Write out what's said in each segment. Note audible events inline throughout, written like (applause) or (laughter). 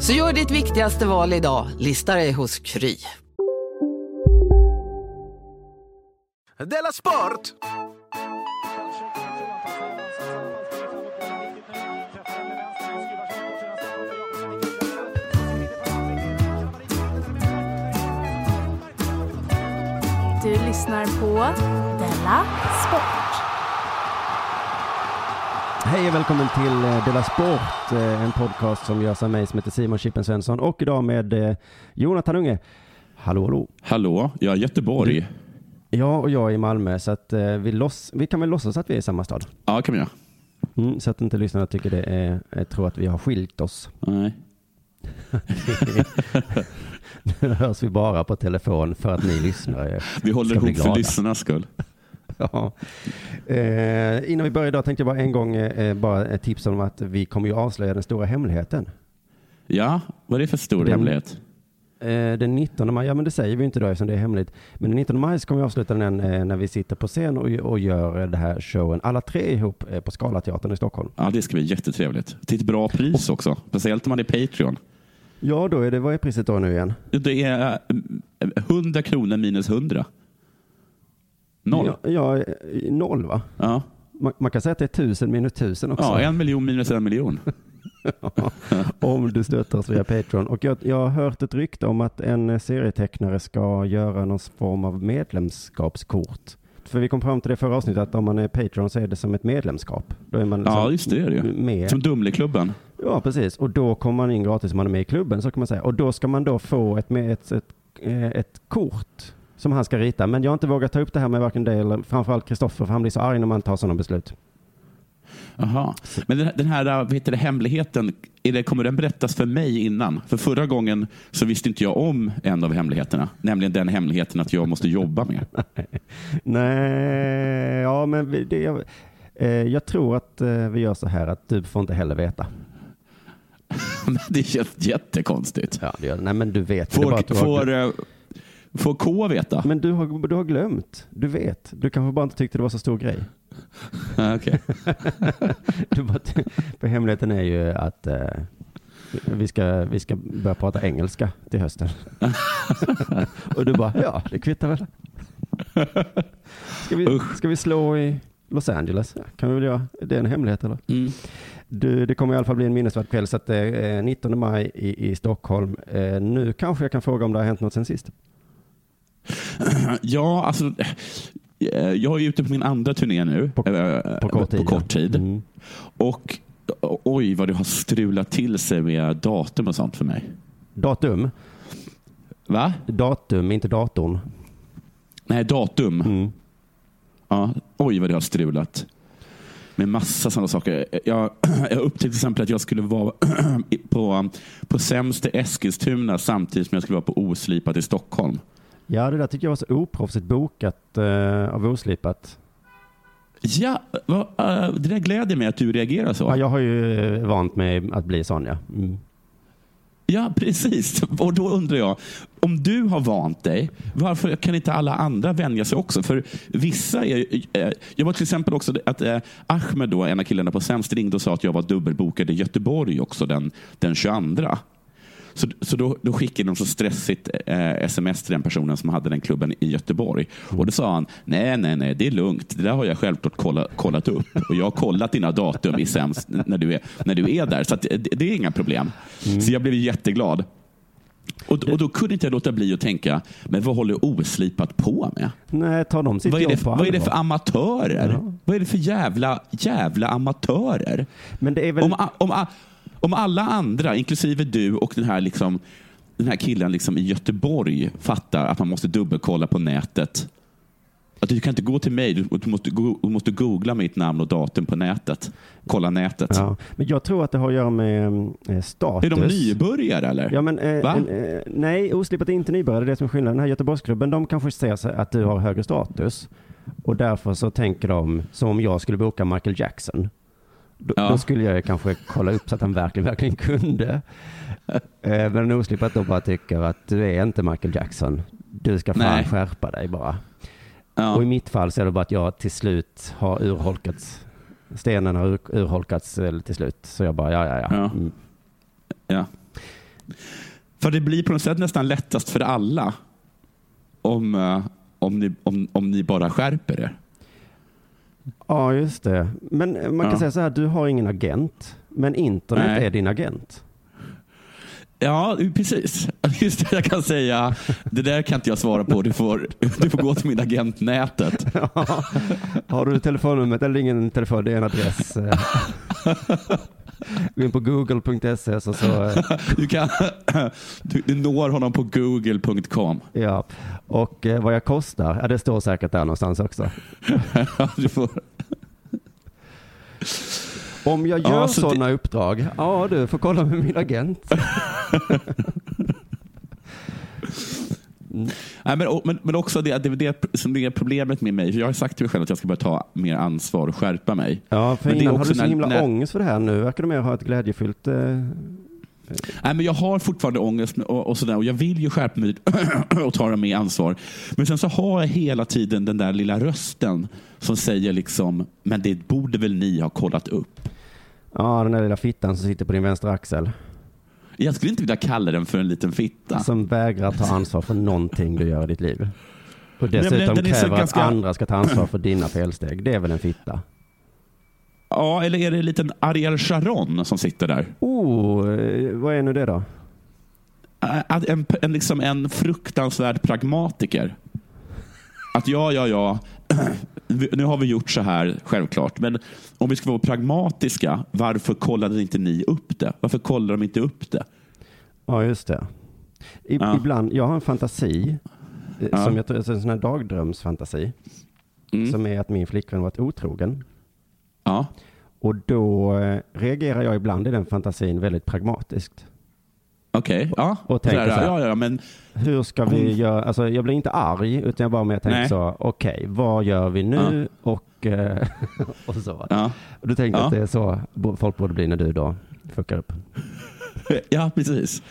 Så gör ditt viktigaste val idag, lista dig hos Kry. Della Sport! Du lyssnar på Della Sport. Hej och välkommen till eh, Della Sport, eh, en podcast som görs av mig som heter Simon Chippen Svensson och idag med eh, Jonathan Unge. Hallå, hallå. Hallå, jag är Göteborg. Ja, och jag är i Malmö, så att vi, loss, vi kan väl låtsas att vi är i samma stad. Ja, kan vi göra. Mm, så att inte lyssnarna tycker det är, tror att vi har skilt oss. Nej. (laughs) nu hörs vi bara på telefon för att ni lyssnare Vi håller ihop för lyssnarnas skull. (laughs) Ja. Eh, innan vi börjar idag tänkte jag bara en gång eh, bara ett tips om att vi kommer ju avslöja den stora hemligheten. Ja, vad är det för stor Den- hemlighet? Eh, den 19 maj, ja men det säger vi inte då eftersom det är hemligt. Men den 19 maj så kommer vi avsluta den eh, när vi sitter på scen och, och gör eh, det här showen, alla tre ihop eh, på Scalateatern i Stockholm. Ja, det ska bli jättetrevligt. Till ett bra pris också. Speciellt om man är Patreon. Ja, då är det, vad är priset då nu igen? Det är eh, 100 kronor minus 100. Noll. Ja, ja noll va? Ja, Man, man kan säga att det är tusen minus tusen också. ja en miljon minus en miljon. (laughs) om du stöttar oss via Patreon. Och jag, jag har hört ett rykte om att en serietecknare ska göra någon form av medlemskapskort. För vi kom fram till det förra avsnittet att om man är Patreon så är det som ett medlemskap. Då är man Ja, liksom just det är det med. Som Dumleklubben. Ja, precis. Och då kommer man in gratis om man är med i klubben, så kan man säga. Och då ska man då få ett, ett, ett, eh, ett kort som han ska rita. Men jag har inte vågat ta upp det här med varken dig eller framförallt Kristoffer, för han blir så arg när man tar sådana beslut. Jaha. Men den, här vad heter det, hemligheten, är det, kommer den berättas för mig innan? För förra gången så visste inte jag om en av hemligheterna. Nämligen den hemligheten att jag måste jobba mer. (laughs) Nej, ja men det, jag, eh, jag tror att eh, vi gör så här att du får inte heller veta. (laughs) Det känns jättekonstigt. Ja, det gör, nej men du vet. Det är bara Får, har får, K veta? Men du har, du har glömt. Du vet. Du kanske bara inte tyckte det var så stor grej. Ja, (laughs) okej. (laughs) Bara, för hemligheten är ju att eh, vi, ska, vi ska börja prata engelska till hösten. (laughs) Och du bara, ja det kvittar väl. Ska vi, ska vi slå i Los Angeles? Kan vi väl göra. Det är en hemlighet eller? Mm. Du, det kommer i alla fall bli en minnesvärd kväll så att det är 19 maj i, i Stockholm. Eh, nu kanske jag kan fråga om det har hänt något sen sist. (clears throat) Ja, alltså. eh, Jag är ute på min andra turné nu. På- eh, På kort tid. På kort tid. Mm. Och o- oj, vad det har strulat till sig med datum och sånt för mig. Datum. Va? Datum, inte datorn. Nej, datum. Mm. Ja, oj, vad det har strulat. Med massa sådana saker. Jag, (clears throat) jag upptäckte till exempel att jag skulle vara (clears throat) på, på Sämst i Eskilstuna samtidigt som jag skulle vara på Oslipat i Stockholm. Ja, det där tycker jag var så oproffsigt bokat eh, av Oslipat. Ja, vad, eh, det där gläder mig att du reagerar så. Ja, jag har ju eh, vant mig att bli sån, ja. Mm. Ja, precis. (laughs) Och då undrar jag, om du har vant dig, varför kan inte alla andra vänja sig också? För vissa är... Eh, jag var till exempel också att eh, Ahmed, då, en av killarna på Sämst, ringde och sa att jag var dubbelbokad i Göteborg också den, den 22. Så, så då, då skickade de så stressigt eh, sms till den personen som hade den klubben i Göteborg. Och då sa han, nej, nej, nej, det är lugnt. Det där har jag självklart kolla, kollat upp. Och jag har kollat dina datum i sämst när du är, när du är där. Så att, det, det är inga problem. Så jag blev jätteglad. Och, och då kunde inte jag låta bli att tänka, men vad håller oslipat på med? Nej, tar de sitt Vad är, det, på vad är det för amatörer? Ja. Vad är det för jävla, jävla amatörer? Men det är väl... Om, om, om alla andra, inklusive du och den här, liksom, den här killen liksom i Göteborg, fattar att man måste dubbelkolla på nätet. Att du kan inte gå till mig, du, måste, du måste googla mitt namn och datum på nätet. Kolla nätet. Ja, men jag tror att det har att göra med eh, status. Är de nybörjare eller? Ja, men, eh, eh, nej, oslipat är inte nybörjare. Det är det som är skillnaden. Den här Göteborgsklubben, de kanske ser att du har högre status. Och därför så tänker de som om jag skulle boka Michael Jackson. Då, Ja. då skulle jag kanske kolla upp så att han verkligen, verkligen kunde. (laughs) Eh, men oslipat då bara tycker att du är inte Michael Jackson. Du ska fan Nej. skärpa dig bara. Ja. Och i mitt fall så är det bara att jag till slut har urholkats. Stenen har ur, urholkats eh, till slut. Så jag bara, ja, ja, ja. Ja. Mm. Ja. För det blir på något sätt nästan lättast för alla om, eh, om, ni, om, om ni bara skärper er. Ja, just det. Men eh, man kan Ja. säga så här, du har ingen agent, men internet Nej. är din agent. Ja, precis. (laughs) Just det, jag kan säga, det där kan inte jag svara på. Du får, (laughs) du får gå till min agent nätet. (laughs) har du telefonnumret eller ingen telefon, det är en adress. Gå in på google.se så, så Du, kan, du, du når honom på google.com. ja. Och eh, vad jag kostar, ja, det står säkert där någonstans också. (laughs) Du får, Om jag gör Ja, så det- sådana uppdrag, ja du får kolla med min agent. (laughs) (laughs) Nej, men, men, men också det, det, det som är problemet med mig. För jag har sagt till mig själv att jag ska börja ta mer ansvar och skärpa mig. Ja, för Men det är innan också du så när- himla när- ångest för det här. Nu verkar du mer ha ett glädjefyllt... Eh, Nej, men jag har fortfarande ångest och, och, sådär, och jag vill ju skärpa mig (clears throat) och ta mer ansvar. Men sen så har jag hela tiden den där lilla rösten som säger liksom, men det borde väl ni ha kollat upp. ja, den där lilla fittan som sitter på din vänstra axel. Jag skulle inte vilja kalla den för en liten fitta. Som vägrar ta ansvar för någonting du gör i ditt liv. Och dessutom den så kräver ganska- att andra ska ta ansvar för dina felsteg. Det är väl en fitta? Ja, eller är det en liten Ariel Sharon som sitter där? Oh, eh, vad är nu det då? En, en, liksom en fruktansvärd pragmatiker. Att ja, ja, ja, nu har vi gjort så här, självklart. Men om vi ska vara pragmatiska, varför kollade inte ni upp det? Varför kollar de inte upp det? Ja, just det. I, Ja. Ibland, jag har en fantasi, eh, Ja. som jag tror, alltså en sån här dagdrömsfantasi, Mm. som är att min flickvän varit otrogen. Ja. Och då eh, reagerar jag ibland i den fantasin väldigt pragmatiskt. Okej, ja. Och tänker Sådär, så här. ja, ja, men Hur ska vi Hon- göra? Alltså jag blir inte arg, utan jag bara mer tänker Nej. så, okej, vad gör vi nu? Och, eh, (laughs) och så. ja. Och du tänker Ja. att det är så folk borde bli när du då fuckar upp. (laughs) ja, precis.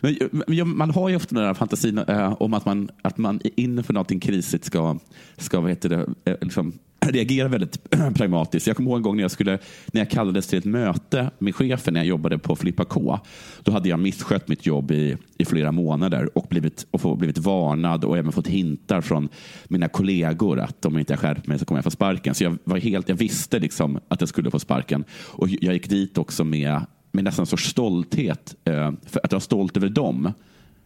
Men, men man har ju ofta den där fantasin eh, om att man, att man inför någonting krisigt ska, ska vad heter det, eh, liksom, reagerar väldigt (clears throat) pragmatiskt. Jag kommer ihåg en gång när jag, skulle, när jag kallades till ett möte med chefen när jag jobbade på Flippa K. Då hade jag misskött mitt jobb i, i flera månader och blivit, och blivit varnad och även fått hintar från mina kollegor att om jag inte mig så kommer jag få sparken. Så jag, var helt, jag visste liksom att jag skulle få sparken. Och jag gick dit också med, med nästan en sorts stolthet. Eh, för att jag var stolt över dem.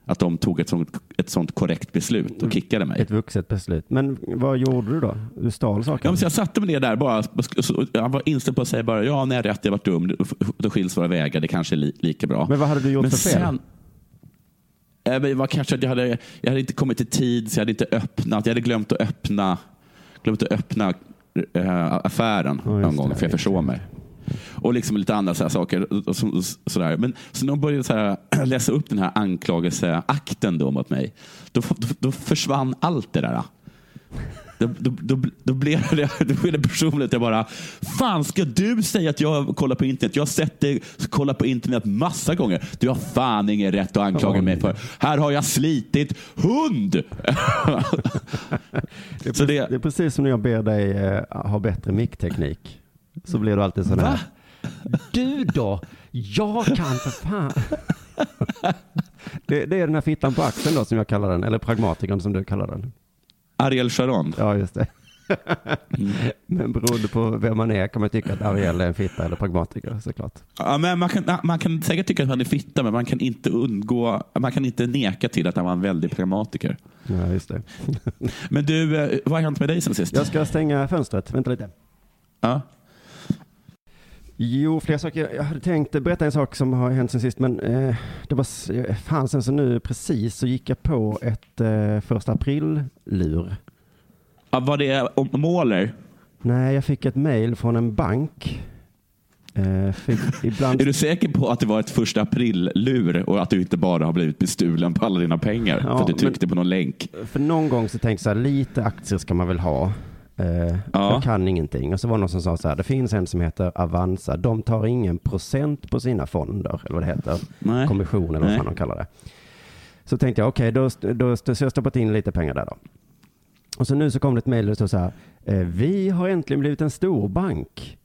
Att de tog ett sånt, ett sånt korrekt beslut och kickade mig. Ett vuxet beslut. Men vad gjorde du då? Du stal saker? Ja, men så jag satte mig ner där bara. Jag var inställd på att säga bara, ja, när rätt, jag varit dum. Då skiljs våra vägar. Det kanske är li, lika bra. Men vad hade du gjort Men för fel? sen- men Det var kanske att jag hade, jag hade inte kommit i tid, så jag hade inte öppnat. Jag hade glömt att öppna, glömt att öppna eh, affären just någon gång, det. för jag försov mig. Och liksom lite andra så här saker. Och, så, och sådär. Men så när de började så här, (clears throat) läsa upp den här anklagelseakten då mot mig, då, då, då försvann allt det där. Då, då, då, då, blev (laughs) det, då blev det personligt. Jag bara, fan ska du säga att jag kollar på internet? Jag har sett dig kolla på internet massa gånger. Du har fan ingen rätt att anklaga mig för. Här har jag slitit hund! (laughs) Det är, Så precis, det- det är precis som när jag ber dig eh, ha bättre mickteknik. Så blir du alltid sån här. Du då? Jag kan för fan. (laughs) det, det är den här fittan på axeln då som jag kallar den. Eller pragmatikern som du kallar den. Ariel Sharon. Ja, just det. (laughs) Men beroende på vem man är kan man tycka att Ariel är en fitta eller pragmatiker såklart. Ja, men man, kan, man kan säkert tycka att han är fitta, men man kan inte undgå, man kan inte neka till att han var en väldig pragmatiker. Ja, just det. (laughs) Men du, eh, vad har hänt med dig sen sist? Jag ska stänga fönstret, vänta lite. Ja. Jo, flera saker. Jag hade tänkt berätta en sak som har hänt sen sist, men eh, det var eh, fan sen så nu precis så gick jag på ett eh, första april-lur. Ja, var det om måler? Nej, jag fick ett mejl från en bank. Eh, ibland... (laughs) Är du säker på att det var ett första april-lur och att du inte bara har blivit bestulen på alla dina pengar Ja, för att du men- tryckte på någon länk? För någon gång så tänkte jag så här, lite aktier ska man väl ha. Eh, Ja. Jag kan ingenting. Och så var det någon som sa så här, det finns en som heter Avanza. De tar ingen procent på sina fonder, eller vad det heter. Nej. Kommission eller vad fan de kallar det. Så tänkte jag, okej, då, då, så jag stoppat in lite pengar där då. Och så nu så kom det ett mejl där det stod så här, eh, vi har äntligen blivit en stor bank.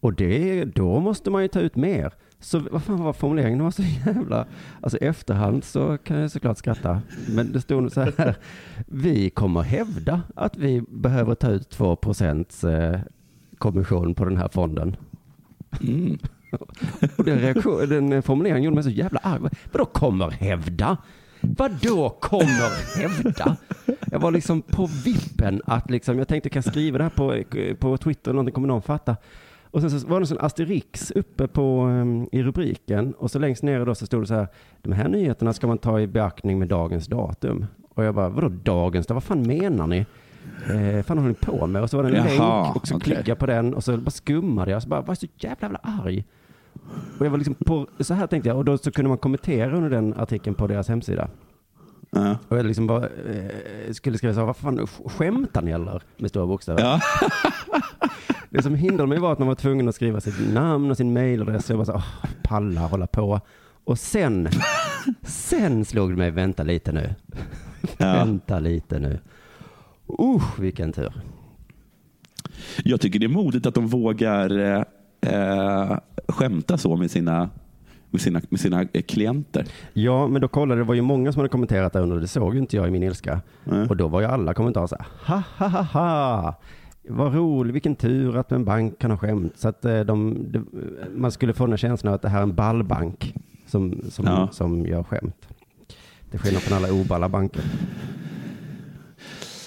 Och det, då måste man ju ta ut mer. Så vad fan var formuleringen? Den var så jävla... Alltså efterhand så kan jag såklart skratta. Men det stod så här. Vi kommer hävda att vi behöver ta ut 2 procents eh, kommission på den här fonden. Mm. Och den, reaktion, den formuleringen gjorde mig så jävla arg. Vadå kommer hävda? Vadå kommer hävda? Jag var liksom på vippen att liksom, jag tänkte kan jag skriva det här på, på Twitter eller någonting, kommer någon fatta? Och sen så var det en asterix uppe på, um, i rubriken och så längst ner då så stod det så här, de här nyheterna ska man ta i beaktning med dagens datum. Och jag bara, vadå dagens? Vad fan menar ni? Eh, fan håller ni på med? Och så var det en Jaha, länk och så okej. klickade jag på den och så bara skummade jag. Så bara, var så jävla, jävla arg. Och jag var liksom på, så här tänkte jag, och då så kunde man kommentera under den artikeln på deras hemsida. Ja. Och jag liksom bara eh, skulle skriva så här, vad fan, sk- skämtar ni eller? Med stora bokstäver. Ja. (laughs) Det som hindrade mig var att man var tvungen att skriva sitt namn och sin mailadress. Jag bara så här, åh, palla hålla på. Och sen, sen slog det mig, vänta lite nu. Ja. Vänta lite nu. Usch, vilken tur. Jag tycker det är modigt att de vågar eh, eh, skämta så med sina, med sina, med sina eh, klienter. Ja, men då kollade, det var ju många som hade kommenterat där under, det såg ju inte jag i min ilska. Nej. Och då var ju alla kommentarer så här, ha ha ha ha. Vad roligt, vilken tur att en bank kan ha skämt. Så att eh, de, de, man skulle få den känslan av att det här är en ballbank som, som, Ja. som gör skämt. Det skillnad från alla oballa banker.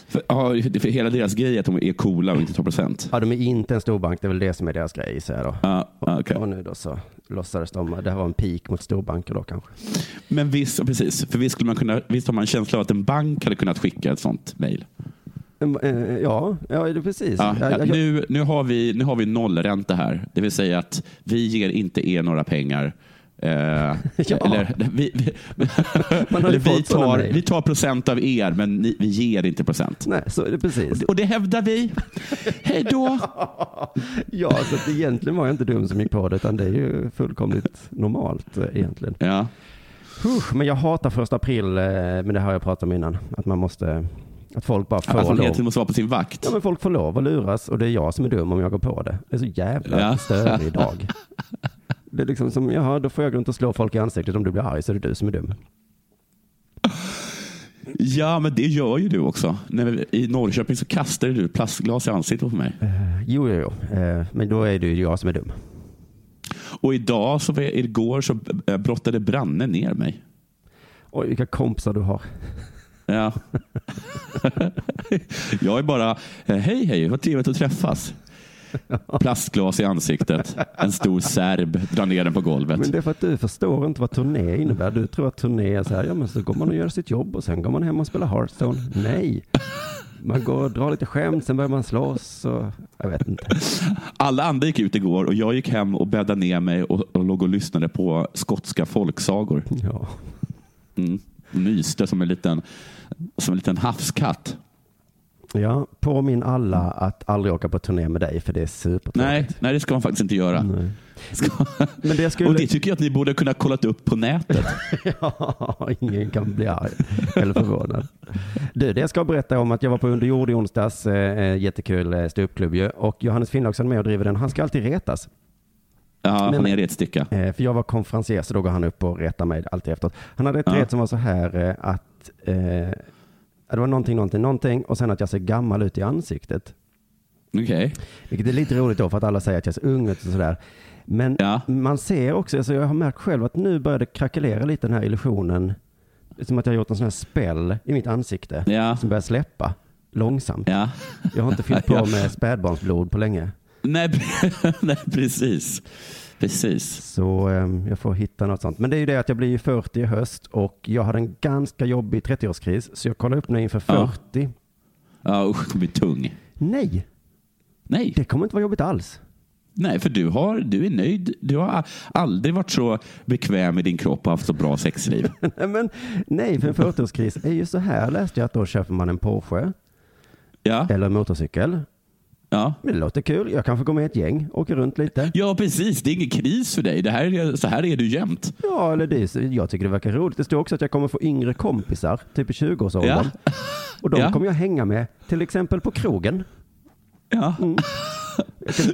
För, ja, för hela deras grej är att de är coola och inte tar procent. Ja, de är inte en storbank, det är väl det som är deras grej, säger jag då. Ja, ja, okej. Och nu då så låtsades de, det här var en peak mot storbanker då kanske. Men visst, precis, för visst, skulle man kunna, visst har man en känsla av att en bank hade kunnat skicka ett sånt mejl. Eh, Ja, ja, precis. Ja, ja, nu, nu, har vi, nu har vi nollränta här. Det vill säga att vi ger inte er några pengar. Eh, (laughs) eller, vi, vi, (laughs) eller vi, tar, vi tar procent av er, men ni, vi ger inte procent. Nej, så är det precis. Och det hävdar vi. Hej då! (laughs) Ja, så att egentligen var jag inte dum som gick på det, utan det är ju fullkomligt normalt eh, egentligen. Ja. Men jag hatar första april, eh, men det har jag pratat om innan, att man måste, att folk bara får Att man lov. egentligen måste vara på sin vakt. Ja, men folk får lov att luras och det är jag som är dum om jag går på det. Det är så jävla Ja. störig (laughs) dag. Det är liksom som, jaha, då får jag gå runt och slå folk i ansiktet. Om du blir arg så är det du som är dum. Ja, men det gör ju du också. När I Norrköping så kastade du plastglas i ansiktet på mig. Eh, Jo, jo, jo. Eh, Men då är det ju jag som är dum. Och idag, så, igår, så eh, brottade Branne ner mig. Oj, vilka kompisar du har. Ja. (laughs) jag är bara, eh, hej hej, vad trevligt att träffas. Plastglas i ansiktet. En stor serb drar ner den på golvet. Men det är för att du förstår inte vad turné innebär. Du tror att turné är så här, ja men så går man och gör sitt jobb och sen går man hem och spelar Hearthstone. Nej. Man går och drar lite skämt, sen börjar man slåss och jag vet inte. Alla andra gick ut igår och jag gick hem och bäddade ner mig och, och låg och lyssnade på skotska folksagor. Ja. Mm. Myste som en liten, som en liten havskatt. Ja, påminn alla att aldrig åka på turné med dig för det är supertråkigt. Nej, nej, det ska man faktiskt inte göra. Ska... Men det skulle... Och det tycker jag att ni borde kunna kollat upp på nätet. (laughs) Ja, ingen kan bli arg eller förvånad. Du, det jag ska berätta om att jag var på Underjord i onsdags, eh, jättekul eh, ståuppklubb ju. Och Johannes Finnlaugsson är med och driver den. Han ska alltid retas. Ja, Men- han är retsticka. Eh, för jag var konferencier så då går han upp och retar mig alltid efteråt. Han hade ett Ja. ret som var så här eh, att eh, Det var någonting, någonting, någonting och sen att jag ser gammal ut i ansiktet. Okej. Vilket är lite roligt då för att alla säger att jag ser ung ut och sådär. Men Ja. man ser också, alltså jag har märkt själv att nu börjar det krackelera lite den här illusionen. Som att jag har gjort en sån här spell i mitt ansikte Ja. som börjar släppa långsamt. Ja. Jag har inte fyllt (laughs) på med spädbarnsblod på länge. Nej, (laughs) nej, precis. Precis. Så ehm, jag får hitta något sånt. Men det är ju det att jag blir ju 40 i höst och jag hade en ganska jobbig 30-årskris. Så jag kollar upp nu inför Ja. 40. Ja, usch, det blir tung. Nej, Nej. det kommer inte vara jobbigt alls. Nej, för du, har, du är nöjd. Du har aldrig varit så bekväm i din kropp och haft så bra sexliv. (laughs) Nej, Men nej, för en 40-årskris är ju så här läste jag att då köper man en Porsche Ja, eller en motorcykel. Ja. Men det låter kul. Jag kanske går med i ett gäng, åker runt lite. ja precis. Det är ingen kris för dig. Det här är, så här är du jämt. Ja, eller det, är jag tycker det verkar roligt. Det står också att jag kommer få yngre kompisar, typ i 20-årsåldern. Ja. Och de Ja. kommer jag hänga med, till exempel på krogen. Ja.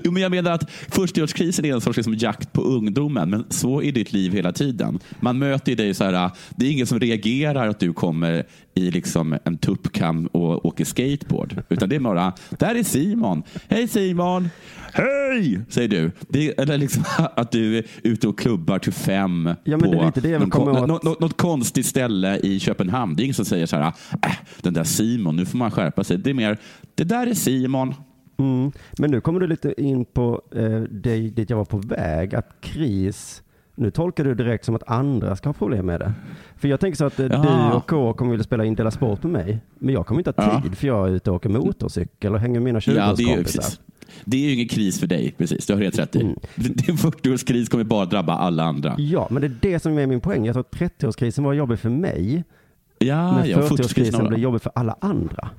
Jo, men jag menar att 40-årskrisen är en sorts liksom jakt på ungdomen, men så är ditt liv hela tiden. Man möter ju dig så här, det är ingen som reagerar att du kommer i liksom en tuppkam och åker skateboard. Utan det är bara, där är Simon. Hej Simon! Hej! Säger du. Det är, eller liksom (laughs) att du är ute och klubbar till fem Ja, det på det vill någon, kon- något, något konstigt ställe i Köpenhamn. Det är ingen som säger så här, äh, den där Simon, nu får man skärpa sig. Det är mer, det där är Simon. Mm. Men nu kommer du lite in på eh, det, dit jag var på väg, att kris, nu tolkar du direkt som att andra ska ha problem med det. För jag tänker så att eh, du Ja. och K kommer vilja spela in Dela Sport med mig, men jag kommer inte ha Ja. tid för jag är ute och åker motorcykel och hänger med mina Ja, det är, ju, 20-årskompisar. precis. det är ju ingen kris för dig, precis. Du har helt rätt i. Mm. Din 40-årskris kommer bara drabba alla andra. Ja, men det är det som är min poäng. Jag tror att 30-årskrisen var jobbig för mig, Ja, men ja, 40-årskrisen 40-årskrisen har- blir jobbig för alla andra.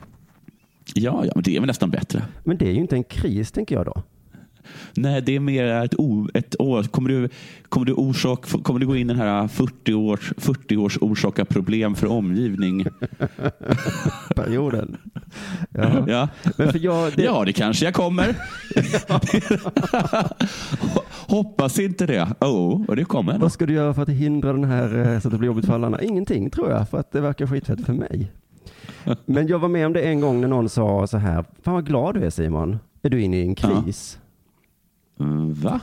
Ja, ja, men det är väl nästan bbättre. Men det är ju inte en kris, tänker jag då. Nej, det är mer ett, o, ett år. Kommer du, kommer, du orsak, kommer du gå in i den här 40 års, 40 års orsaka problem för omgivning? (laughs) Perioden. Ja. Ja, Men för jag, det, ja det kanske jag kommer. (laughs) Hoppas inte det. Oh, och det kommer jag. Vad ska du göra för att hindra den här eh, så att det blir jobbigt för alla andra? Ingenting tror jag, för att det verkar skitfett för mig. (laughs) Men jag var med om det en gång när någon sa så här, fan vad glad du är Simon. Är du inne i en kris? Mm, Va?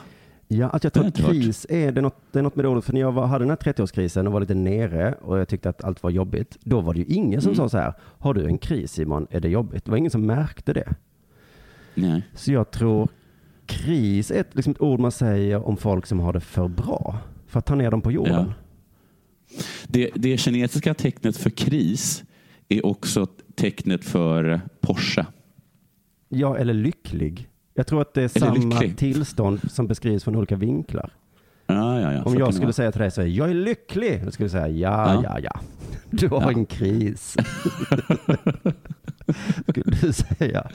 Ja, att jag tror att kris är, det något, det är något med det ordet, för när jag var, hade den här 30-årskrisen och var lite nere och jag tyckte att allt var jobbigt, då var det ju ingen som Mm. sa så här, har du en kris Simon, är det jobbigt? Det var ingen som märkte det. Nej. Så jag tror kris är ett, liksom ett ord man säger om folk som har det för bra, för att ta ner dem på jorden. Ja. Det, det kinesiska tecknet för kris är också tecknet för Porsche. Ja, eller lycklig. Jag tror att det är samma lycklig. tillstånd som beskrivs från olika vinklar. Ja, ja, ja. Om så jag skulle säga till dig så här, jag är lycklig. Då skulle du säga, ja, Ja. ja. (laughs) Du har en kris. (laughs) skulle du säga.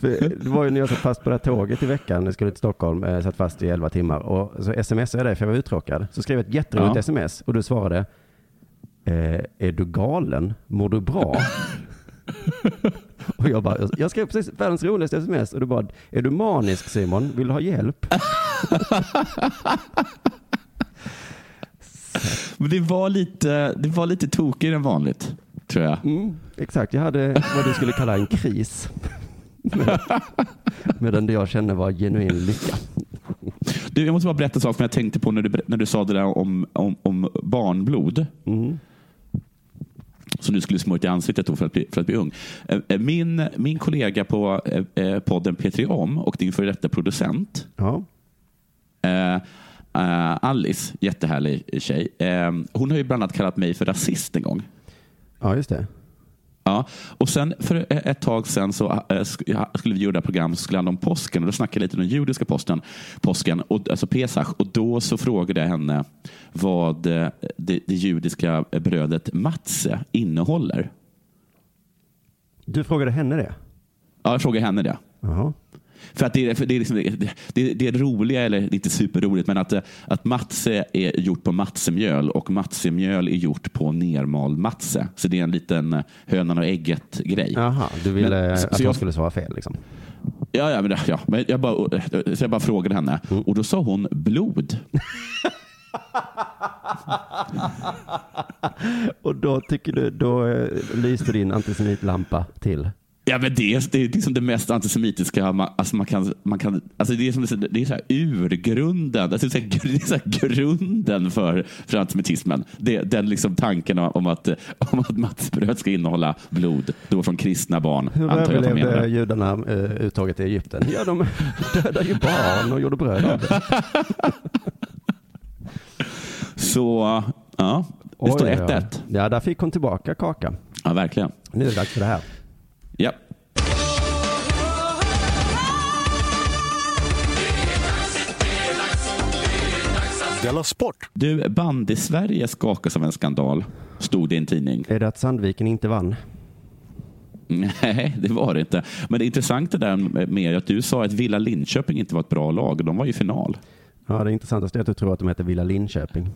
För det var ju när jag satt fast på det här tåget i veckan, jag skulle till Stockholm, eh, satt fast i 11 timmar och så smsade jag dig för jag var uttråkad. Så skrev jag ett jätteroligt sms och du svarade, eh, är du galen? Mår du bra? (laughs) och jag bara, jag skrev precis världens roligaste sms och du bara, är du manisk Simon? Vill du ha hjälp? (laughs) Men det var lite, det var lite tokigare än vanligt, tror jag. Mm, exakt, jag hade vad du skulle kalla en kris. (laughs) Med- Medan det jag kände var genuin lycka. Du, jag måste bara berätta en sak som jag tänkte på när du, när du sa det där om, om, om barnblod. Mm. Som du skulle smörja i ansiktet då för att bli, för att bli ung. Eh, eh, Min, min kollega på eh, podden P3 Om och din före detta producent Ja. Alice, jättehärlig tjej. Hon har ju bland annat kallat mig för rasist en gång. ja, just det. Ja, och sen för ett tag sen så eh, ja, skulle vi göra ett program som skulle handla om påsken och då snackade jag lite om den judiska posten, påsken, och, alltså Pesach. Och då så frågade jag henne vad eh, det, det judiska brödet matze innehåller. Du frågade henne det? Ja, jag frågade henne det. Jaha. För att det, är, det, är liksom, det, det, är roliga, eller inte superroligt, men att, eh, att matze är gjort på matsemjöl och matsemjöl är gjort på nermald matze. Så det är en liten eh, hönan och ägget grej. Jaha, du ville Men- att jag skulle svara fel liksom. Ja, ja, men, ja, men jag, bara, så jag bara frågade henne och då sa hon blod. (laughs) Och då tycker du, då eh, lyste din antisemitlampa till. Ja, men det, är, det är liksom det mest antisemitiska man, alltså man kan, man kan, alltså det är, som, det är så här urgrunden, alltså (laughs) det är så här, grunden för, för antisemitismen. Det, den liksom tanken om att, om att mattsbröd ska innehålla blod, då från kristna barn. Hur antar jag överlevde judarna uh, uttaget i Egypten? Ja, de (laughs) dödade ju barn och gjorde bröd av det. (laughs) Så, ja, det Oj, står ja. 1-1. Ja, där fick hon tillbaka kaka. Ja, verkligen. Nu är det dags för det här. Ja. Della Sport! Du, bandy-Sverige skakas av en skandal, stod det i en tidning. Är det att Sandviken inte vann? Nej, det var det inte. Men det intressanta där med att du sa att Villa Linköping inte var ett bra lag. De var ju i final. Ja, det intressanta är att du tror att de heter Villa Linköping.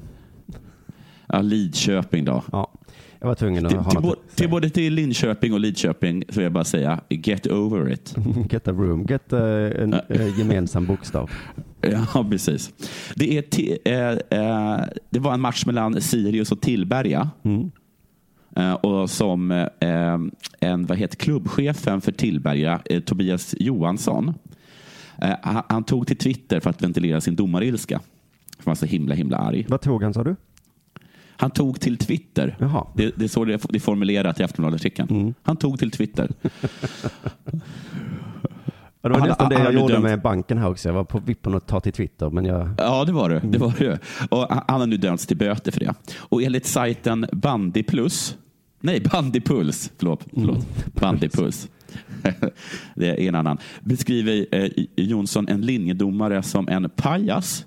Ja, Lidköping då. Ja, jag var tvungen att Till, ha till, något till både till Linköping och Lidköping så vill jag bara säga, get over it. (laughs) Get a room, get eh, en eh, gemensam bokstav. (laughs) Ja, precis. Det, är eh, eh, det var en match mellan Sirius och Tillberga. Mm. Och som en, vad heter klubbchefen för Tillberga, Tobias Johansson, han, han tog till Twitter för att ventilera sin domarilska. Han var så himla, himla arg. Vad tog han sa du? Han tog till Twitter. Det, det är så det det är formulerat i Aftonbladet-artikeln. Han tog till Twitter. (laughs) Ja, det var Han- nästan det jag gjorde dömt- med banken här också. Jag var på vippen att ta till Twitter, men jag... Ja, det var det. det, var det. Och han han har nu dömts till böter för det. Och enligt sajten Bandy Plus, nej Bandypuls, förlåt, förlåt. Bandypuls. (laughs) det är en annan. Beskriver eh, Jonsson en linjedomare som en pajas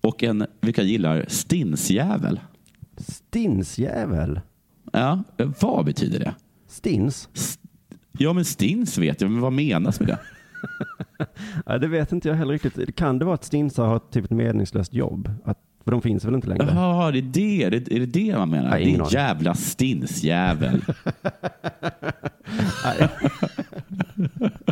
och en, vilka gillar, stinsjävel. Stinsjävel? Ja, vad betyder det? Stins? Ja, men stins vet jag, men vad menas med det? (laughs) Ja, det vet inte jag heller riktigt. Kan det vara att stinsar har typ ett meningslöst jobb? Att, för de finns väl inte längre? Jaha, det är det, är det, är det, det man menar? Nej, Din aning. jävla stinsjävel. (laughs) (laughs)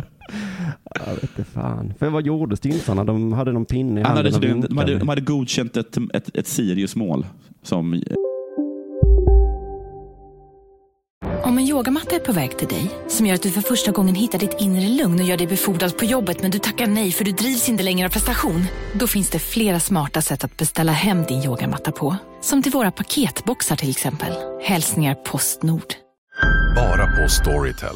Jag vet inte fan. För vad gjorde stinsarna? De hade någon pinne i Han hade, handen och de, de, hade, de hade godkänt ett, ett, ett Sirius-mål. Som, Om en yogamatta är på väg till dig, som gör att du för första gången hittar ditt inre lugn och gör dig befordrad på jobbet men du tackar nej för du drivs inte längre av prestation. Då finns det flera smarta sätt att beställa hem din yogamatta på. Som till våra paketboxar till exempel. Hälsningar Postnord. Bara på Storytel.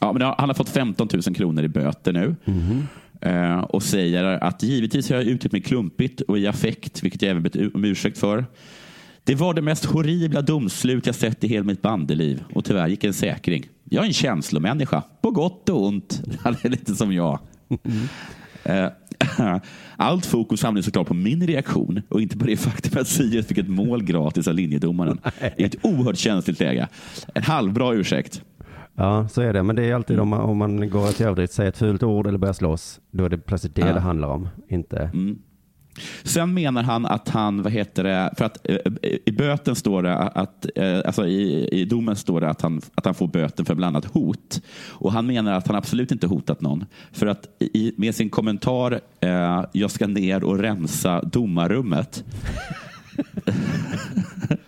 Ja, men han har fått 15 000 kronor i böter nu. Eh, och säger att givetvis har jag uttryckt mig klumpigt och i affekt, vilket jag även bett om ursäkt för. Det var det mest horribla domslut jag sett i hela mitt bandeliv och tyvärr gick en säkring. Jag är en känslomänniska, på gott och ont. (laughs) Han är lite som jag. Eh, (clears throat) Allt fokus hamnar såklart på min reaktion och inte på det faktum att Sirius fick ett mål gratis av linjedomaren i ett oerhört känsligt läge. En halvbra ursäkt. Ja, så är det. Men det är alltid om man, om man går till överdrift, säger ett fult ord eller börjar slåss, då är det plötsligt det Ja. det handlar om. Inte... Sen menar han att han, vad heter det, för att eh, i böten står det att, eh, alltså i, i domen står det att han, att han får böten för bland annat hot. Och han menar att han absolut inte hotat någon. För att i, med sin kommentar, eh, jag ska ner och rensa domarrummet. (laughs)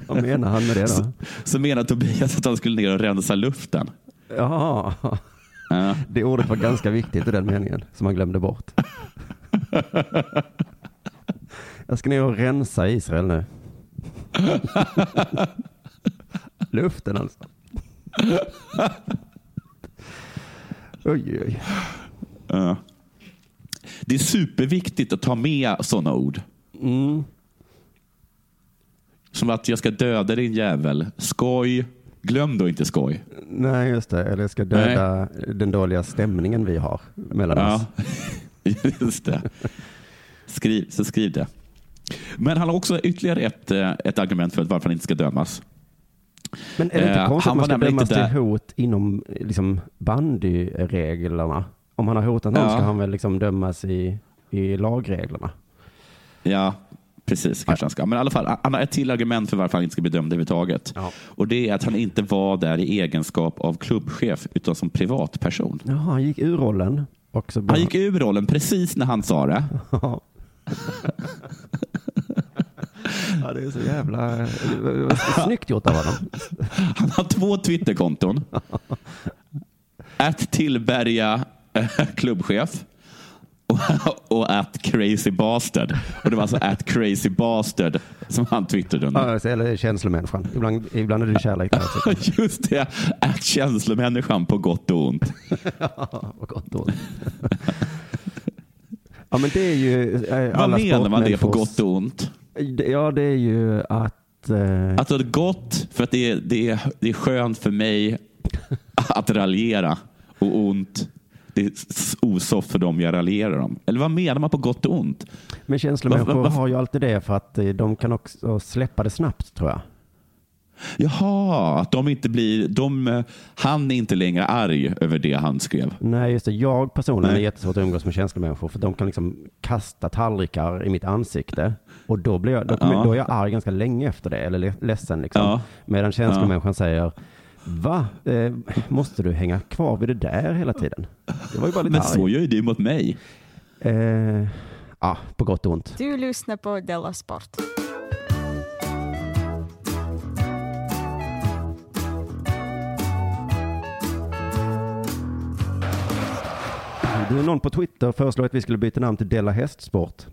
Vad menar han med det då? Så, så menar Tobias att han skulle ner och rensa luften. Jaha. Ja. Det ordet var ganska viktigt i den meningen, som han glömde bort. (laughs) Jag ska ner och rensa Israel nu. Luften alltså. Oj, oj. Ja. Det är superviktigt att ta med sådana ord. Mm. Som att jag ska döda din jävel. Skoj. Glöm då inte skoj. Nej, just det. Eller jag ska döda den dåliga stämningen vi har mellan oss. Ja, (laughs) just det. Skriv, så skriv det. Men han har också ytterligare ett, eh, ett argument för varför han inte ska dömas. Men är det inte Eh, konstigt att man ska dömas till hot inom liksom, bandyreglerna? Om han har hotat någon Ja. ska han väl liksom dömas i, i lagreglerna? Ja, precis. Kanske han ska. Men i alla fall, han har ett till argument för varför han inte ska bli dömd överhuvudtaget. Och det är att han inte var där i egenskap av klubbchef, utan som privatperson. Jaha, han gick ur rollen. Och så Han gick ur rollen precis när han sa det. (laughs) Ja. (laughs) ja, det är så jävla... var (laughs) Snyggt gjort av honom. Han har två Twitterkonton. Att Tillberga eh, klubbchef och, (laughs) och at crazy bastard. Och det var alltså at crazy bastard som han twittrade under. Ja, eller känslomänniskan. Ibland, ibland är det kärlek. (laughs) Just det, at känslomänniskan på gott och ont. (laughs) ja, på gott och ont. Ja, men det är ju eh, Vad menar man det på gott och ont? Ja, det är ju att... Eh, Alltså gott för att det är, det, är, det är skönt för mig att raljera och ont. Det är osoft för dem jag raljerar om. Eller vad menar man på gott och ont? men känslomänniskor har ju alltid det för att eh, de kan också släppa det snabbt, tror jag. Jaha, att de inte blir... De, eh, han är inte längre arg över det han skrev. Nej, just det. Jag personligen Nej. är jättesvårt att umgås med känslomänniskor för de kan liksom kasta tallrikar i mitt ansikte och då, blir jag, då, kommer, Ja. då är jag arg ganska länge efter det, eller le- ledsen liksom. Ja. Medan känslomänniskan säger Va? Eh, måste du hänga kvar vid det där hela tiden? Det var ju bara lite Men arg. så gör ju du mot mig. Eh, ja, på gott och ont. Du lyssnar på Della Sport. Du, någon på Twitter föreslår att vi skulle byta namn till Della Hästsport.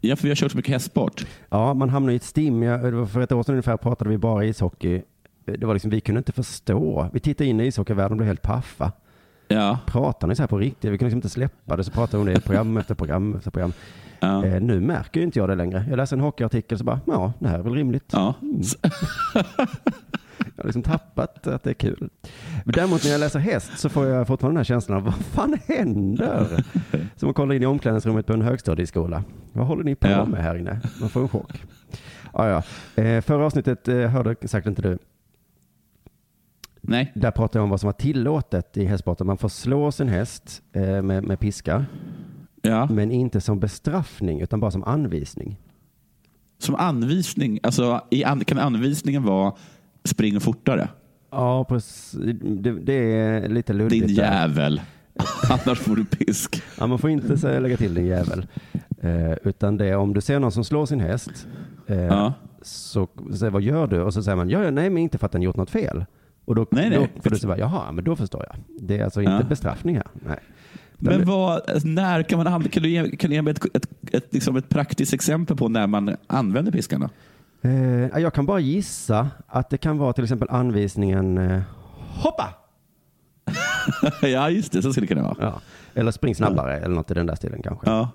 Ja, för vi har kört så mycket hästsport. Ja, man hamnar i ett stim. Jag, för ett år sedan ungefär pratade vi bara ishockey. Det var liksom, vi kunde inte förstå. Vi tittade in i ishockeyvärlden och blev helt paffa. Ja. Pratar ni så här på riktigt? Vi kan liksom inte släppa det. Så pratar vi om det i program efter program efter program. Ja. Eh, nu märker ju inte jag det längre. Jag läser en hockeyartikel så bara, ja, det här är väl rimligt. Ja. Mm. Jag har liksom tappat att det är kul. Men däremot när jag läser häst så får jag fortfarande den här känslan av vad fan händer? Som att kolla in i omklädningsrummet på en högstadieskola. Vad håller ni på Ja. med här inne? Man får en chock. Ja, ja. Eh, förra avsnittet eh, hörde sagt inte du. Nej. Där pratade jag om vad som var tillåtet i hästsporten. Man får slå sin häst eh, med, med piska. Ja. Men inte som bestraffning utan bara som anvisning. Som anvisning, alltså i an, kan anvisningen vara spring fortare? Ja, precis. Det, det är lite luddigt. Din jävel. (laughs) Annars får du pisk. Ja, man får inte säga lägga till din jävel. Eh, utan det är om du ser någon som slår sin häst. Eh, Ja. Så säger vad gör du? Och så säger man, ja, ja, nej, men inte för att den gjort något fel. Och då, Nej, nej. då får du säga, jaha, men då förstår jag. Det är alltså inte Ja. bestraffning här. Nej. Men vad, när kan man använda, kan du ge, kan du ge mig ett, ett, ett, liksom ett praktiskt exempel på när man använder piskarna? Eh, jag kan bara gissa att det kan vara till exempel anvisningen eh, hoppa! (laughs) ja, just det, så skulle det kunna vara. Ja. Eller spring snabbare eller något i den där stilen kanske. Ja.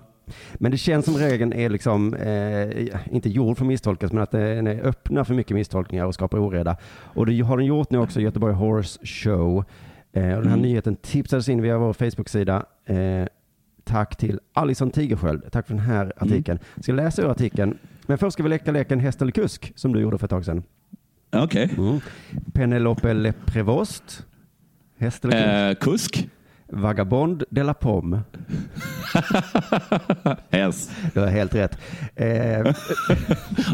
Men det känns som regeln är liksom, eh, inte gjord för att misstolkas, men att den är öppna för mycket misstolkningar och skapar oreda. Och det har den gjort nu också i Göteborg Horse Show. Eh, och den här Mm. nyheten tipsades in via vår Facebook-sida. Eh, tack till Alison Tigersköld. Tack för den här artikeln. Jag ska läsa ur artikeln. Men först ska vi leka leken häst eller kusk, som du gjorde för ett tag sedan. Okej. Mm. Penelope Le Prevost. Häst eller kusk? Eh, kusk? Vagabond de la Pomme. (laughs) Häst. Du har helt rätt. Eh, (laughs)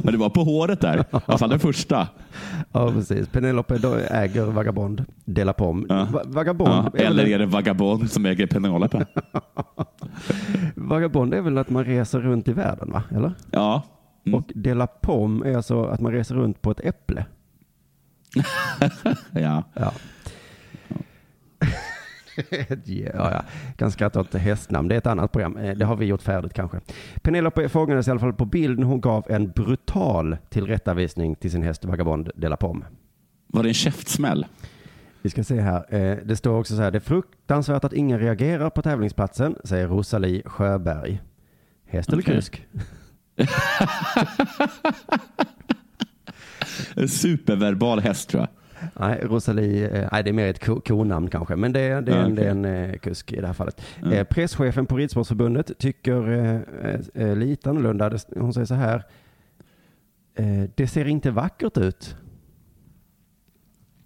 Men det var på håret där. I alla fall den första. (laughs) Ja, precis. Penelope äger Vagabond de la Pomme. Ja. Va- Vagabond, Ja, eller är det Vagabond som äger Penelope? Vagabond är väl att man reser runt i världen, va? Eller? Ja. Mm. Och de la Pomme är alltså att man reser runt på ett äpple. Ja. Ja. (laughs) ja, ja. Kan skratta åt hästnamn. Det är ett annat program. Eh, Det har vi gjort färdigt kanske. Penelope fångades i alla fall på bilden. Hon gav en brutal tillrättavisning till sin häst Vagabond de la Pomme. Var det en käftsmäll? Vi ska se här. Eh, Det står också så här. Det är fruktansvärt att ingen reagerar på tävlingsplatsen, säger Rosalie Sjöberg. Häst eller kusk? (laughs) En superverbal häst tror jag. Nej, Rosalie, eh, nej, det är mer ett ko- konamn kanske, men det, är- det, en, det är en eh, kusk i det här fallet. Eh, presschefen på Ridsportförbundet tycker eh, eh, lite annorlunda. Hon säger så här, det ser inte vackert ut.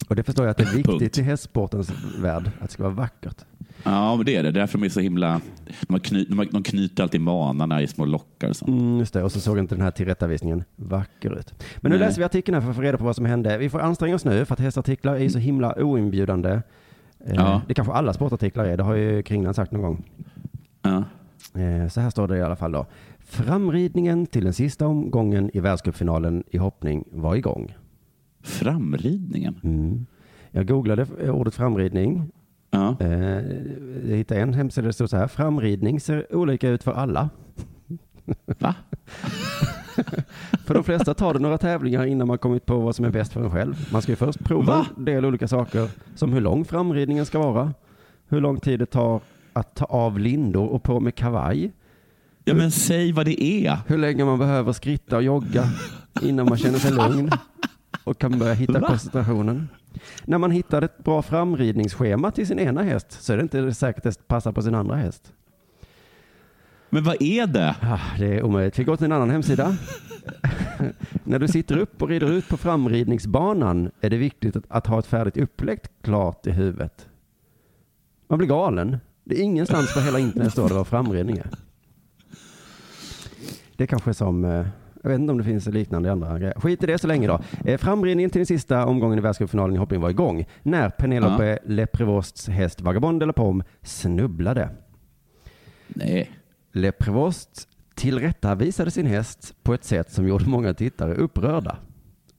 Och det förstår jag att det är viktigt i hästsportens värld, att det ska vara vackert. Ja, men det är det. Därför de är så himla... De, kny, de, de knyter alltid manarna i små lockar och sånt. Mm, just det, och så såg inte den här tillrättavisningen vacker ut. Men nu Nej. läser vi artikeln här för att få reda på vad som hände. Vi får anstränga oss nu för att hästartiklar är ju så himla oinbjudande. Eh, Ja. Det kanske alla sportartiklar är, det har ju Kringlan sagt någon gång. Ja. Eh, Så här står det i alla fall då. Framridningen till den sista omgången i världscupfinalen i hoppning var igång. Framridningen? Mm. Jag googlade ordet framridning. Ja. Eh, Jag hittade en hemsida där det stod så här. Framridning ser olika ut för alla. (laughs) Va? för de flesta tar det några tävlingar innan man kommit på vad som är bäst för en själv. Man ska ju först prova Va? en del olika saker. Som hur lång framridningen ska vara. Hur lång tid det tar att ta av lindor och på med kavaj. Ja, men säg vad det är. Hur länge man behöver skritta och jogga innan man känner sig lugn och kan börja hitta Va? koncentrationen. När man hittar ett bra framridningsschema till sin ena häst så är det inte säkert att det passar på sin andra häst. Men vad är det? Ah, det är omöjligt. Vi går till en annan hemsida. (laughs) När du sitter upp och rider ut på framridningsbanan är det viktigt att, att ha ett färdigt upplägg klart i huvudet. Man blir galen. Det är ingenstans på hela internet står det vad framridning är. Det är kanske som, eh, jag vet inte om det finns liknande i andra grejer. Skit i det så länge då. Eh, Framridningen till den sista omgången i världscupfinalen i hoppning var igång när Penelope Leprevosts häst Vagabond de la Pomme snubblade. Nej. Leprevost tillrättavisade sin häst på ett sätt som gjorde många tittare upprörda.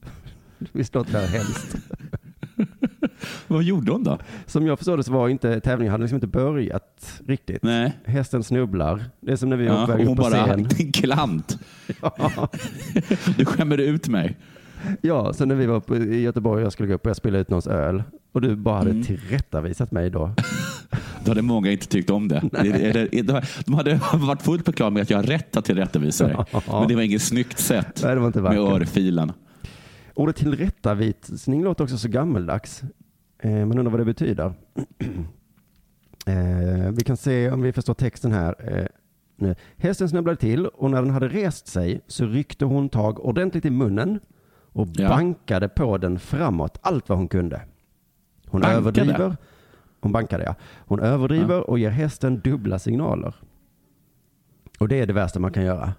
(laughs) Visst låter det här hemskt? (laughs) Vad gjorde hon då? Som jag förstår det så var inte tävlingen hade liksom inte börjat riktigt. Nej. Hästen snubblar. Det är som när vi var Ja, på väg upp hon på bara, scen. din klant. (laughs) Ja. Du skämmer ut mig. ja, så när vi var på, i Göteborg och jag skulle gå upp och jag spillde ut någons öl och du bara hade Mm. tillrättavisat mig då. (laughs) Då hade många inte tyckt om det. Det- De hade varit fullt på klar med att jag har rätt att tillrättavisa dig. Ja. Men det var inget snyggt sätt Nej, det var inte med vackert. örfilen. Ordet tillrättavisning låter också så gammeldags. Eh, man undrar vad det betyder. (clears throat) eh, vi kan se om vi förstår texten här. Eh, nu. Hästen snubblade till och när den hade rest sig så ryckte hon tag ordentligt i munnen och Ja. bankade på den framåt allt vad hon kunde. Hon Bankade? överdriver. Hon bankade ja. Hon överdriver och ger hästen dubbla signaler. Och det är det värsta man kan göra.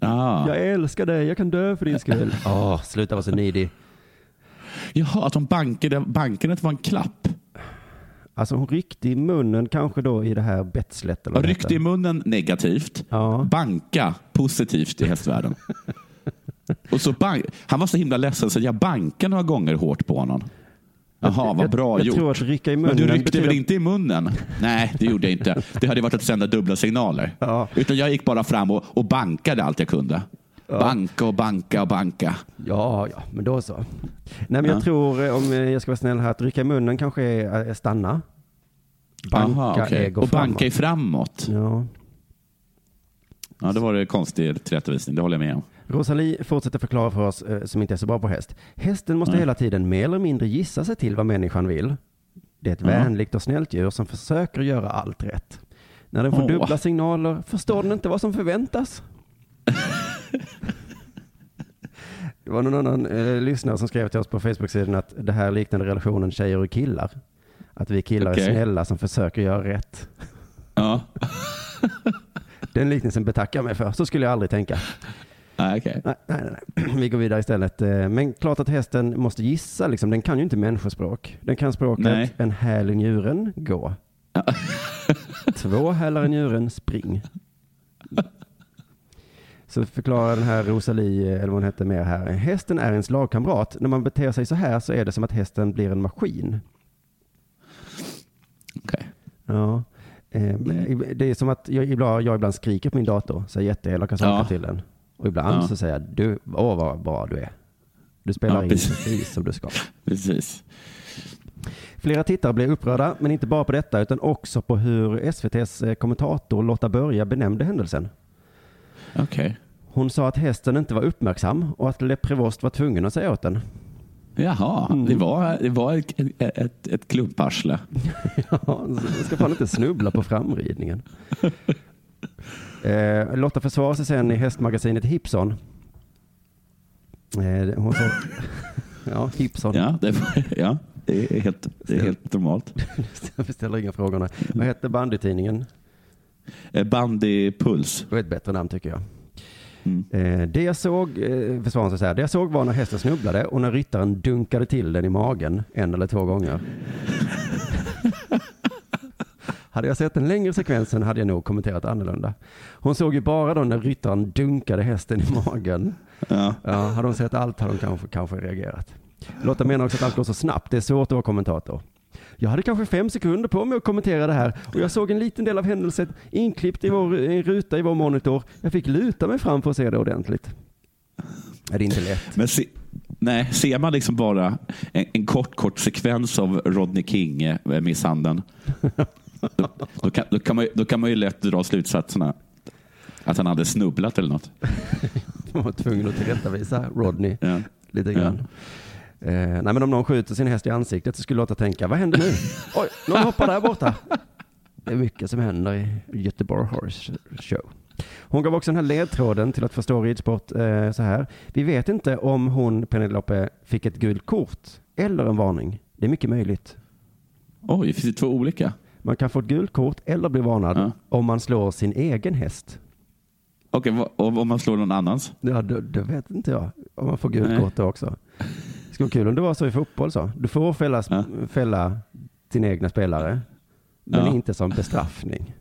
Ah. Jag älskar dig, jag kan dö för din skull. (laughs) Åh, sluta vara så needy. Jaha, att de bankade, bankade var en klapp. Alltså hon ryckte i munnen kanske då i det här betslet. Eller Ryckte i munnen negativt. Ja. Banka positivt i hästvärlden. (laughs) Och så bank, han var så himla ledsen så jag bankade några gånger hårt på honom. Jaha, vad bra jag, gjort. Jag tror att rycka i Men du ryckte betyder- väl inte i munnen? Nej, det gjorde jag inte. Det hade varit att sända dubbla signaler. Ja. Utan jag gick bara fram och, och bankade allt jag kunde. Banka och banka och banka. Ja, ja, men då så. Nej, men Ja. jag tror, eh, om jag ska vara snäll här, att rycka i munnen kanske är, är stanna. Banka Aha, okej. är gå Och framåt. banka är framåt. Ja. Ja, det var det konstig tillrättavisning. Det håller jag med om. Rosalie fortsätter förklara för oss eh, som inte är så bra på häst. Hästen måste Nej. hela tiden mer eller mindre gissa sig till vad människan vill. Det är ett Ja. vänligt och snällt djur som försöker göra allt rätt. När den får Åh. dubbla signaler förstår den inte vad som förväntas. (laughs) Det var någon annan eh, lyssnare som skrev till oss på Facebook-sidan att det här liknade relationen tjejer och killar. Att vi killar Okej. är snälla som försöker göra rätt. Ja, Den liknelsen betackar jag mig för. Så skulle jag aldrig tänka. Okej. Nej, nej, nej, nej. Vi går vidare istället. Eh, Men klart att hästen måste gissa. Liksom. Den kan ju inte människospråk. Den kan språket Nej. en häl i njuren, gå. Två hälar i njuren, spring. Så förklarar den här Rosalie, eller vad hon hette mer här. Hästen är ens lagkamrat. När man beter sig så här så är det som att hästen blir en maskin. Okej. Ja. Eh, Det är som att jag ibland, jag ibland skriker på min dator, säger jätteelaka saker Ja. till den. Och ibland Ja. så säger jag, du, åh vad bra du är. Du spelar Ja, in precis. precis som du ska. (laughs) Precis. Flera tittare blev upprörda, men inte bara på detta, utan också på hur SVTs eh, kommentator Lotta Börje benämnde händelsen. Okej. Hon sa att hästen inte var uppmärksam och att Leprevost var tvungen att säga åt den. Jaha, Mm. det var, det var ett, ett, ett, klumparsle. (laughs) Ja, ska fan inte snubbla på framridningen. (laughs) Eh, Lotta försvarar sig sen i hästmagasinet Hipson. Eh, hon sa, (laughs) ja, Hipson. Ja, det, ja, det är helt, det är helt normalt. Jag ställer inga frågorna. Vad hette bandytidningen? Eh, Bandypuls. Det var ett bättre namn tycker jag. Mm. Eh, det jag såg, eh, försvarar sig så här, det jag såg var när hästen snubblade och när ryttaren dunkade till den i magen en eller två gånger. (laughs) hade jag sett den längre sekvensen hade jag nog kommenterat annorlunda. Hon såg ju bara då när ryttaren dunkade hästen i magen. Ja. Ja, hade hon sett allt hade hon kanske, kanske reagerat. Lotta menar också att allt går så snabbt, det är svårt att vara kommentator. Jag hade kanske fem sekunder på mig att kommentera det här och jag såg en liten del av händelsen inklippt i vår i ruta i vår monitor. Jag fick luta mig fram för att se det ordentligt. Ja, det är inte lätt. Men se, nej, ser man liksom bara en, en kort, kort sekvens av Rodney King-misshandeln, då, då, kan, då, kan man, då kan man ju lätt dra slutsatserna att han hade snubblat eller något. (laughs) Man var tvungen att tillrättavisa Rodney Ja. lite grann. Eh, nej men om någon skjuter sin häst i ansiktet så skulle Lotta tänka, vad händer nu? (laughs) Oj, någon hoppar där borta. Det är mycket som händer i Göteborg Horse Show. Hon gav också den här ledtråden till att förstå ridsport eh, så här. Vi vet inte om hon, Penelope, fick ett gult kort eller en varning. Det är mycket möjligt. Oj, finns det två olika? Man kan få ett gult kort eller bli varnad Ja. om man slår sin egen häst. Okej, vad- om om man slår någon annans? Ja, det, det vet inte jag. Om man får gult Nej. kort då också. Det skulle vara kul om det var så i fotboll så. Du får fälla, Ja. fälla dina egna spelare, men Ja. inte som bestraffning.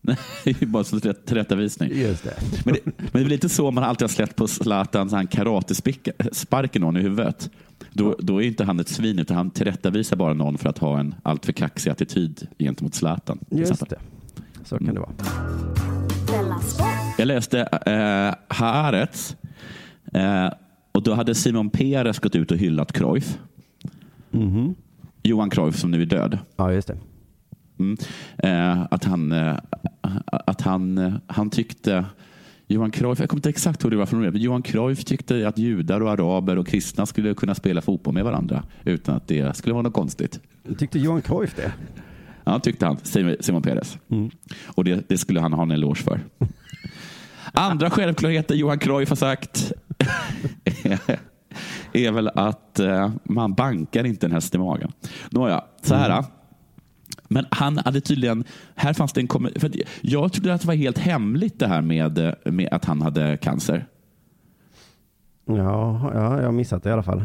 Nej, det (laughs) är bara som tillrätt- tillrättavisning. Just det. Men det, men det är lite så man alltid har släppt på Zlatan, så han karatesparken någon i huvudet. Då, då är inte han ett svin, utan han tillrättavisar bara någon för att ha en alltför kaxig attityd gentemot Zlatan. Just exempel. det. Så kan det vara. Jag läste eh, Haaretz eh, och då hade Simon Peres gått ut och hyllat Cruyff. Mhm. Johan Cruyff som nu är död. Ja, just det. Mm. Eh, att han, eh, att han, eh, han tyckte Johan Cruyff, jag kommer inte exakt ihåg det var från men Johan Cruyff tyckte att judar och araber och kristna skulle kunna spela fotboll med varandra utan att det skulle vara något konstigt. Tyckte Johan Cruyff det? Ja, tyckte han, Simon Simon Peres. Mm. Och det, det skulle han ha en eloge för. (laughs) Andra självklarheter Johan Cruyff har sagt (laughs) är väl att eh, man bankar inte en häst i magen. Nåja, så här. Men han hade tydligen, här fanns det en för jag trodde att det var helt hemligt det här med, eh, med att han hade cancer. Ja, ja, jag har missat det i alla fall.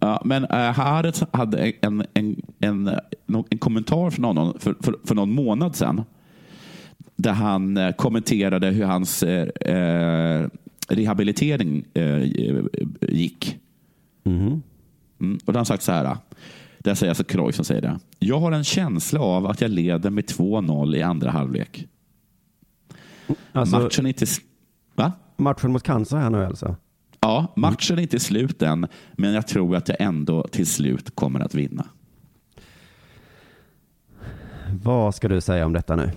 Ja, men äh, Haaretz hade en, en, en, en, en kommentar från honom för, för, för någon månad sedan. Där han eh, kommenterade hur hans eh, rehabilitering eh, gick. Mhm. Mm, och då har han sagt så här. Det säger alltså Cruyff som säger det. Jag har en känsla av att jag leder med 2-0 i andra halvlek. Alltså, Matchen är inte... Va? matchen mot cancer här nu alltså? Ja, matchen är inte slut än, men jag tror att jag ändå till slut kommer att vinna. Vad ska du säga om detta nu?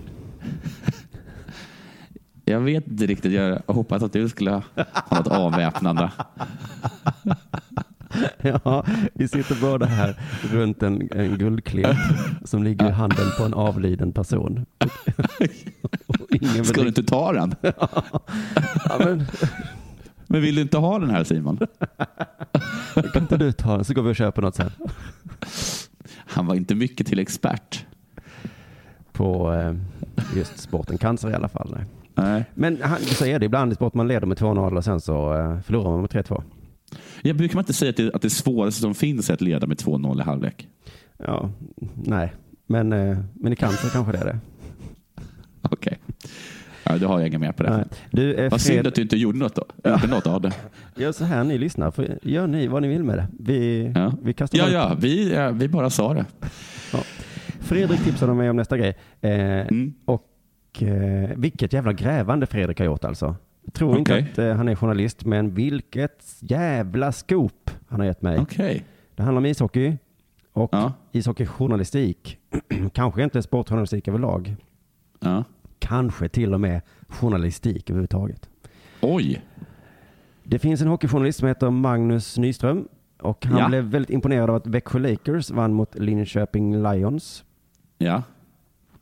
Jag vet inte riktigt. Jag hoppas att du skulle ha något avväpnande. (laughs) Ja, vi sitter båda här runt en, en guldklint som ligger i handen på en avliden person. Ingen Ska du inte ta den? (laughs) Ja, men, Men vill du inte ha den här Simon? kan inte du ta den så går vi och köper något sen. Han var inte mycket till expert. På eh, just sporten cancer i alla fall. Nej. Nej. Men han, så är det ibland i sport, man leder med 2-0 och sen så eh, förlorar man med 3-2. Jag brukar man inte säga att det, att det svåraste som finns är att leda med 2-0 i halvlek. Ja, nej. Men, eh, men i cancer kanske det är det. (laughs) Okej. Ja, då har jag inga mer på det. Nej. Du, eh, Vad synd att du inte gjorde något, då. (laughs) Gjorde något av det. gör så här ni lyssnar, för gör ni vad ni vill med det. Vi, Ja, vi kastar ja, bara- ja vi, eh, vi bara sa det. Fredrik tipsade mig om nästa grej. Eh, Mm. Och eh, vilket jävla grävande Fredrik har gjort alltså. Jag tror inte Okej. att eh, han är journalist, men vilket jävla scoop han har gett mig. Okej. Det handlar om ishockey och Ja. ishockeyjournalistik. (clears throat) Kanske inte sportjournalistik överlag. Ja. Kanske till och med journalistik överhuvudtaget. Oj. Det finns en hockeyjournalist som heter Magnus Nyström och han Ja. blev väldigt imponerad av att Växjö Lakers vann mot Linköping Lions. Ja.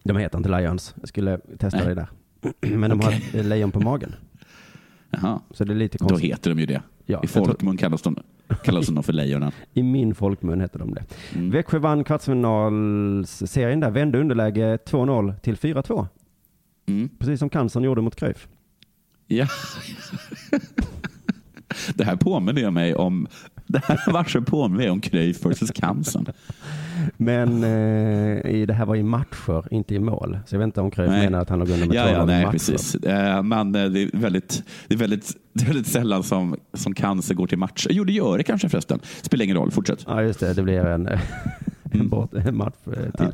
De heter inte Lions. Jag skulle testa Nej. det där. Men de har Okej. ett lejon på magen. Jaha. Så det är lite Då konstigt. heter de ju det. Ja, I folkmun kallas de, kallas de för lejonen. I min folkmun heter de det. Mm. Växjö vann kvartsfinalserien där, vände underläge 2-0 till 4-2. Mm. Precis som cancern gjorde mot Cruyff. Ja. (laughs) Det här påminner jag mig om. Det här matchen påminner mig om Cruyff vs Cancern. Men eh, i, det här var i matcher, inte i mål. Så jag vet inte om Cruyff menar att han låg under med Ja, 2-0 ja, nej, matcher. precis. Eh, Men eh, det är väldigt, det är väldigt, det är väldigt sällan som, som cancer går till match. Jo, det gör det kanske förresten. Spelar ingen roll. Fortsätt. Ja, just det. Det blir en, (laughs) en, bort, en match eh, till.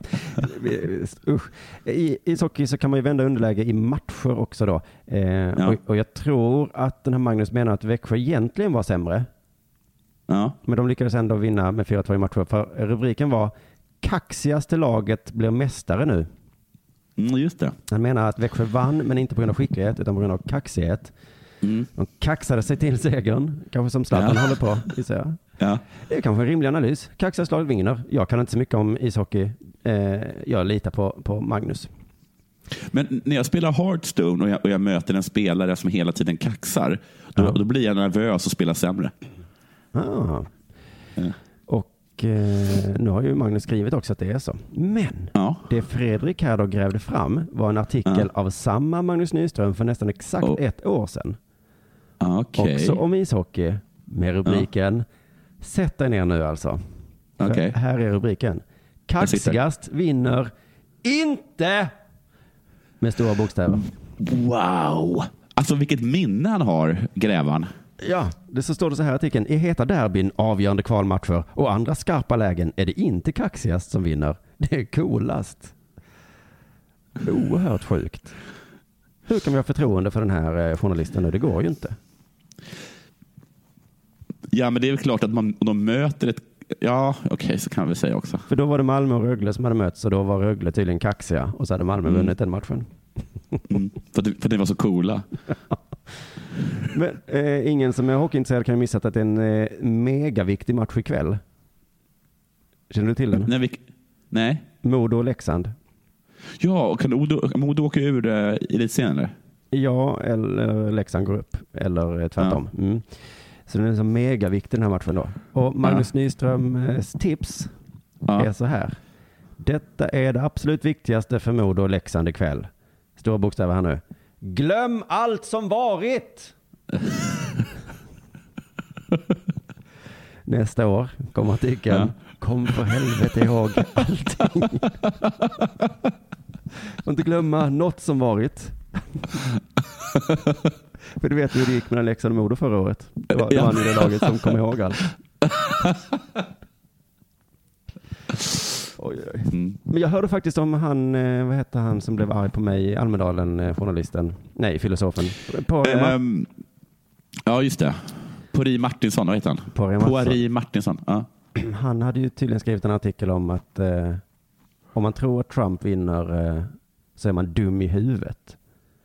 Usch. I ishockey så kan man ju vända underläge i matcher också då. Eh, och, och jag tror att den här Magnus menar att Växjö egentligen var sämre. Ja. Men de lyckades ändå vinna med 4-2 i matcher. För rubriken var Kaxigaste laget blir mästare nu. Mm, just det. Han menar att Växjö vann, men inte på grund av skicklighet, utan på grund av kaxighet. Mm. De kaxade sig till segern, kanske som Zlatan Ja. håller på, gissar jag. Ja. Det är kanske en rimlig analys. Kaxigaste laget vinner. Jag kan inte så mycket om ishockey. Eh, jag litar på, på Magnus. Men när jag spelar Hearthstone och jag, och jag möter en spelare som hela tiden kaxar, då, då blir jag nervös och spelar sämre. Ah. Och eh, nu har ju Magnus skrivit också att det är så. Men det Fredrik här då grävde fram var en artikel av samma Magnus Nyström för nästan exakt ett år sedan. Okej. Också om ishockey med rubriken Sätt dig ner nu alltså. Okej. Här är rubriken. Kaxigast vinner inte med stora bokstäver. Wow! Alltså vilket minne han har, grävaren. Ja, det så står det så här i artikeln. I heta derbyn, avgörande kvalmatcher och andra skarpa lägen är det inte kaxigast som vinner. Det är coolast. Oerhört sjukt. Hur kan vi ha förtroende för den här eh, journalisten nu? Det går ju inte. Ja, men det är väl klart att man, de möter ett... Ja, okej, så kan vi säga också. För då var det Malmö och Rögle som hade mötts och då var Rögle tydligen kaxiga och så hade Malmö Mm. vunnit den matchen. Mm, för, att, för att ni var så coola. (laughs) Men eh, ingen som är hockeyintresserad kan ju missa att det är en eh, megaviktig match ikväll. Känner du till den? Nej, vi, nej. Modo och Leksand. Ja, och kan Modo, Modo åka ur uh, elitserien eller? Ja, eller Leksand går upp. Eller eh, tvärtom. Mm. Så den är så megaviktig den här matchen då. Och Magnus Nyströms tips är så här. Detta är det absolut viktigaste för Modo och Leksand ikväll. Stora bokstäver här nu. Glöm allt som varit! (laughs) Nästa år kommer artikeln. Kom för helvete ihåg allting. Får inte glömma något som varit. (laughs) För du vet hur det gick mellan Leksand och Modo förra året. Det var, det var ju det laget som kom ihåg allt. (laughs) Oj, oj. Men jag hörde faktiskt om han, eh, vad hette han som blev arg på mig i Almedalen, eh, journalisten, nej filosofen, på Ehm, ja, just det. Pori Martinsson, vad heter han? Poiri Martinsson. Martinsson. Ja. Han hade ju tydligen skrivit en artikel om att eh, om man tror att Trump vinner eh, så är man dum i huvudet.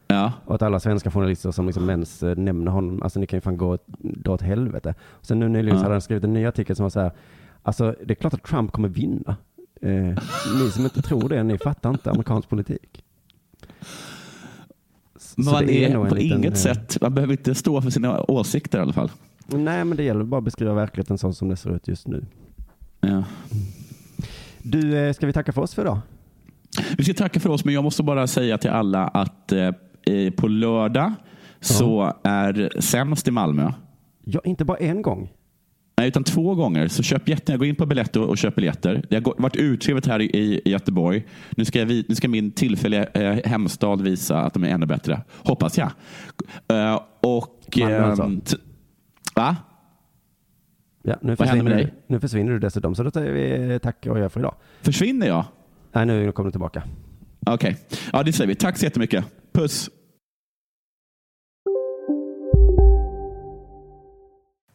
Ja. Och att alla svenska journalister som liksom ens eh, nämner honom, alltså ni kan ju fan gå dra åt helvete. Sen nu nyligen så Ja. hade han skrivit en ny artikel som var så här, alltså det är klart att Trump kommer vinna. Eh, ni som inte tror det, ni fattar inte amerikansk politik. Men Så man är, en på liten, inget eh, sätt, man behöver inte stå för sina åsikter i alla fall. Nej, men det gäller bara att beskriva verkligheten så som det ser ut just nu. Ja. Du, eh, ska vi tacka för oss för idag? Vi ska tacka för oss, men jag måste bara säga till alla att eh, på lördag så är Sämst i Malmö. Ja, inte bara en gång. Nej, utan två gånger. Så köp jättegärna, gå in på Biletto och, och köp biljetter. Det har varit utskrivet här i, i Göteborg. Nu ska, jag, vi- nu ska min tillfälliga eh, hemstad visa att de är ännu bättre. Hoppas jag. Eh, och... Malmö alltså. ehm, va? Ja, nu Vad händer med försvinner, dig? du, nu försvinner du dessutom, så då säger vi tack och jag för idag. Försvinner jag? Nej, nu kommer du tillbaka. Okej. Ja, det säger vi. Tack så jättemycket. Puss.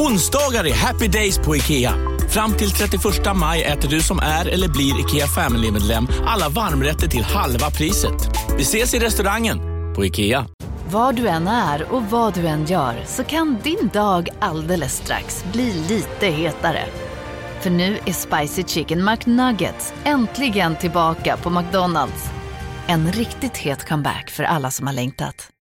Onsdagar är happy days på IKEA. Fram till 31 maj äter du som är eller blir IKEA Family-medlem alla varmrätter till halva priset. Vi ses i restaurangen på IKEA. Var du än är och vad du än gör så kan din dag alldeles strax bli lite hetare. För nu är Spicy Chicken McNuggets äntligen tillbaka på McDonalds. En riktigt het comeback för alla som har längtat.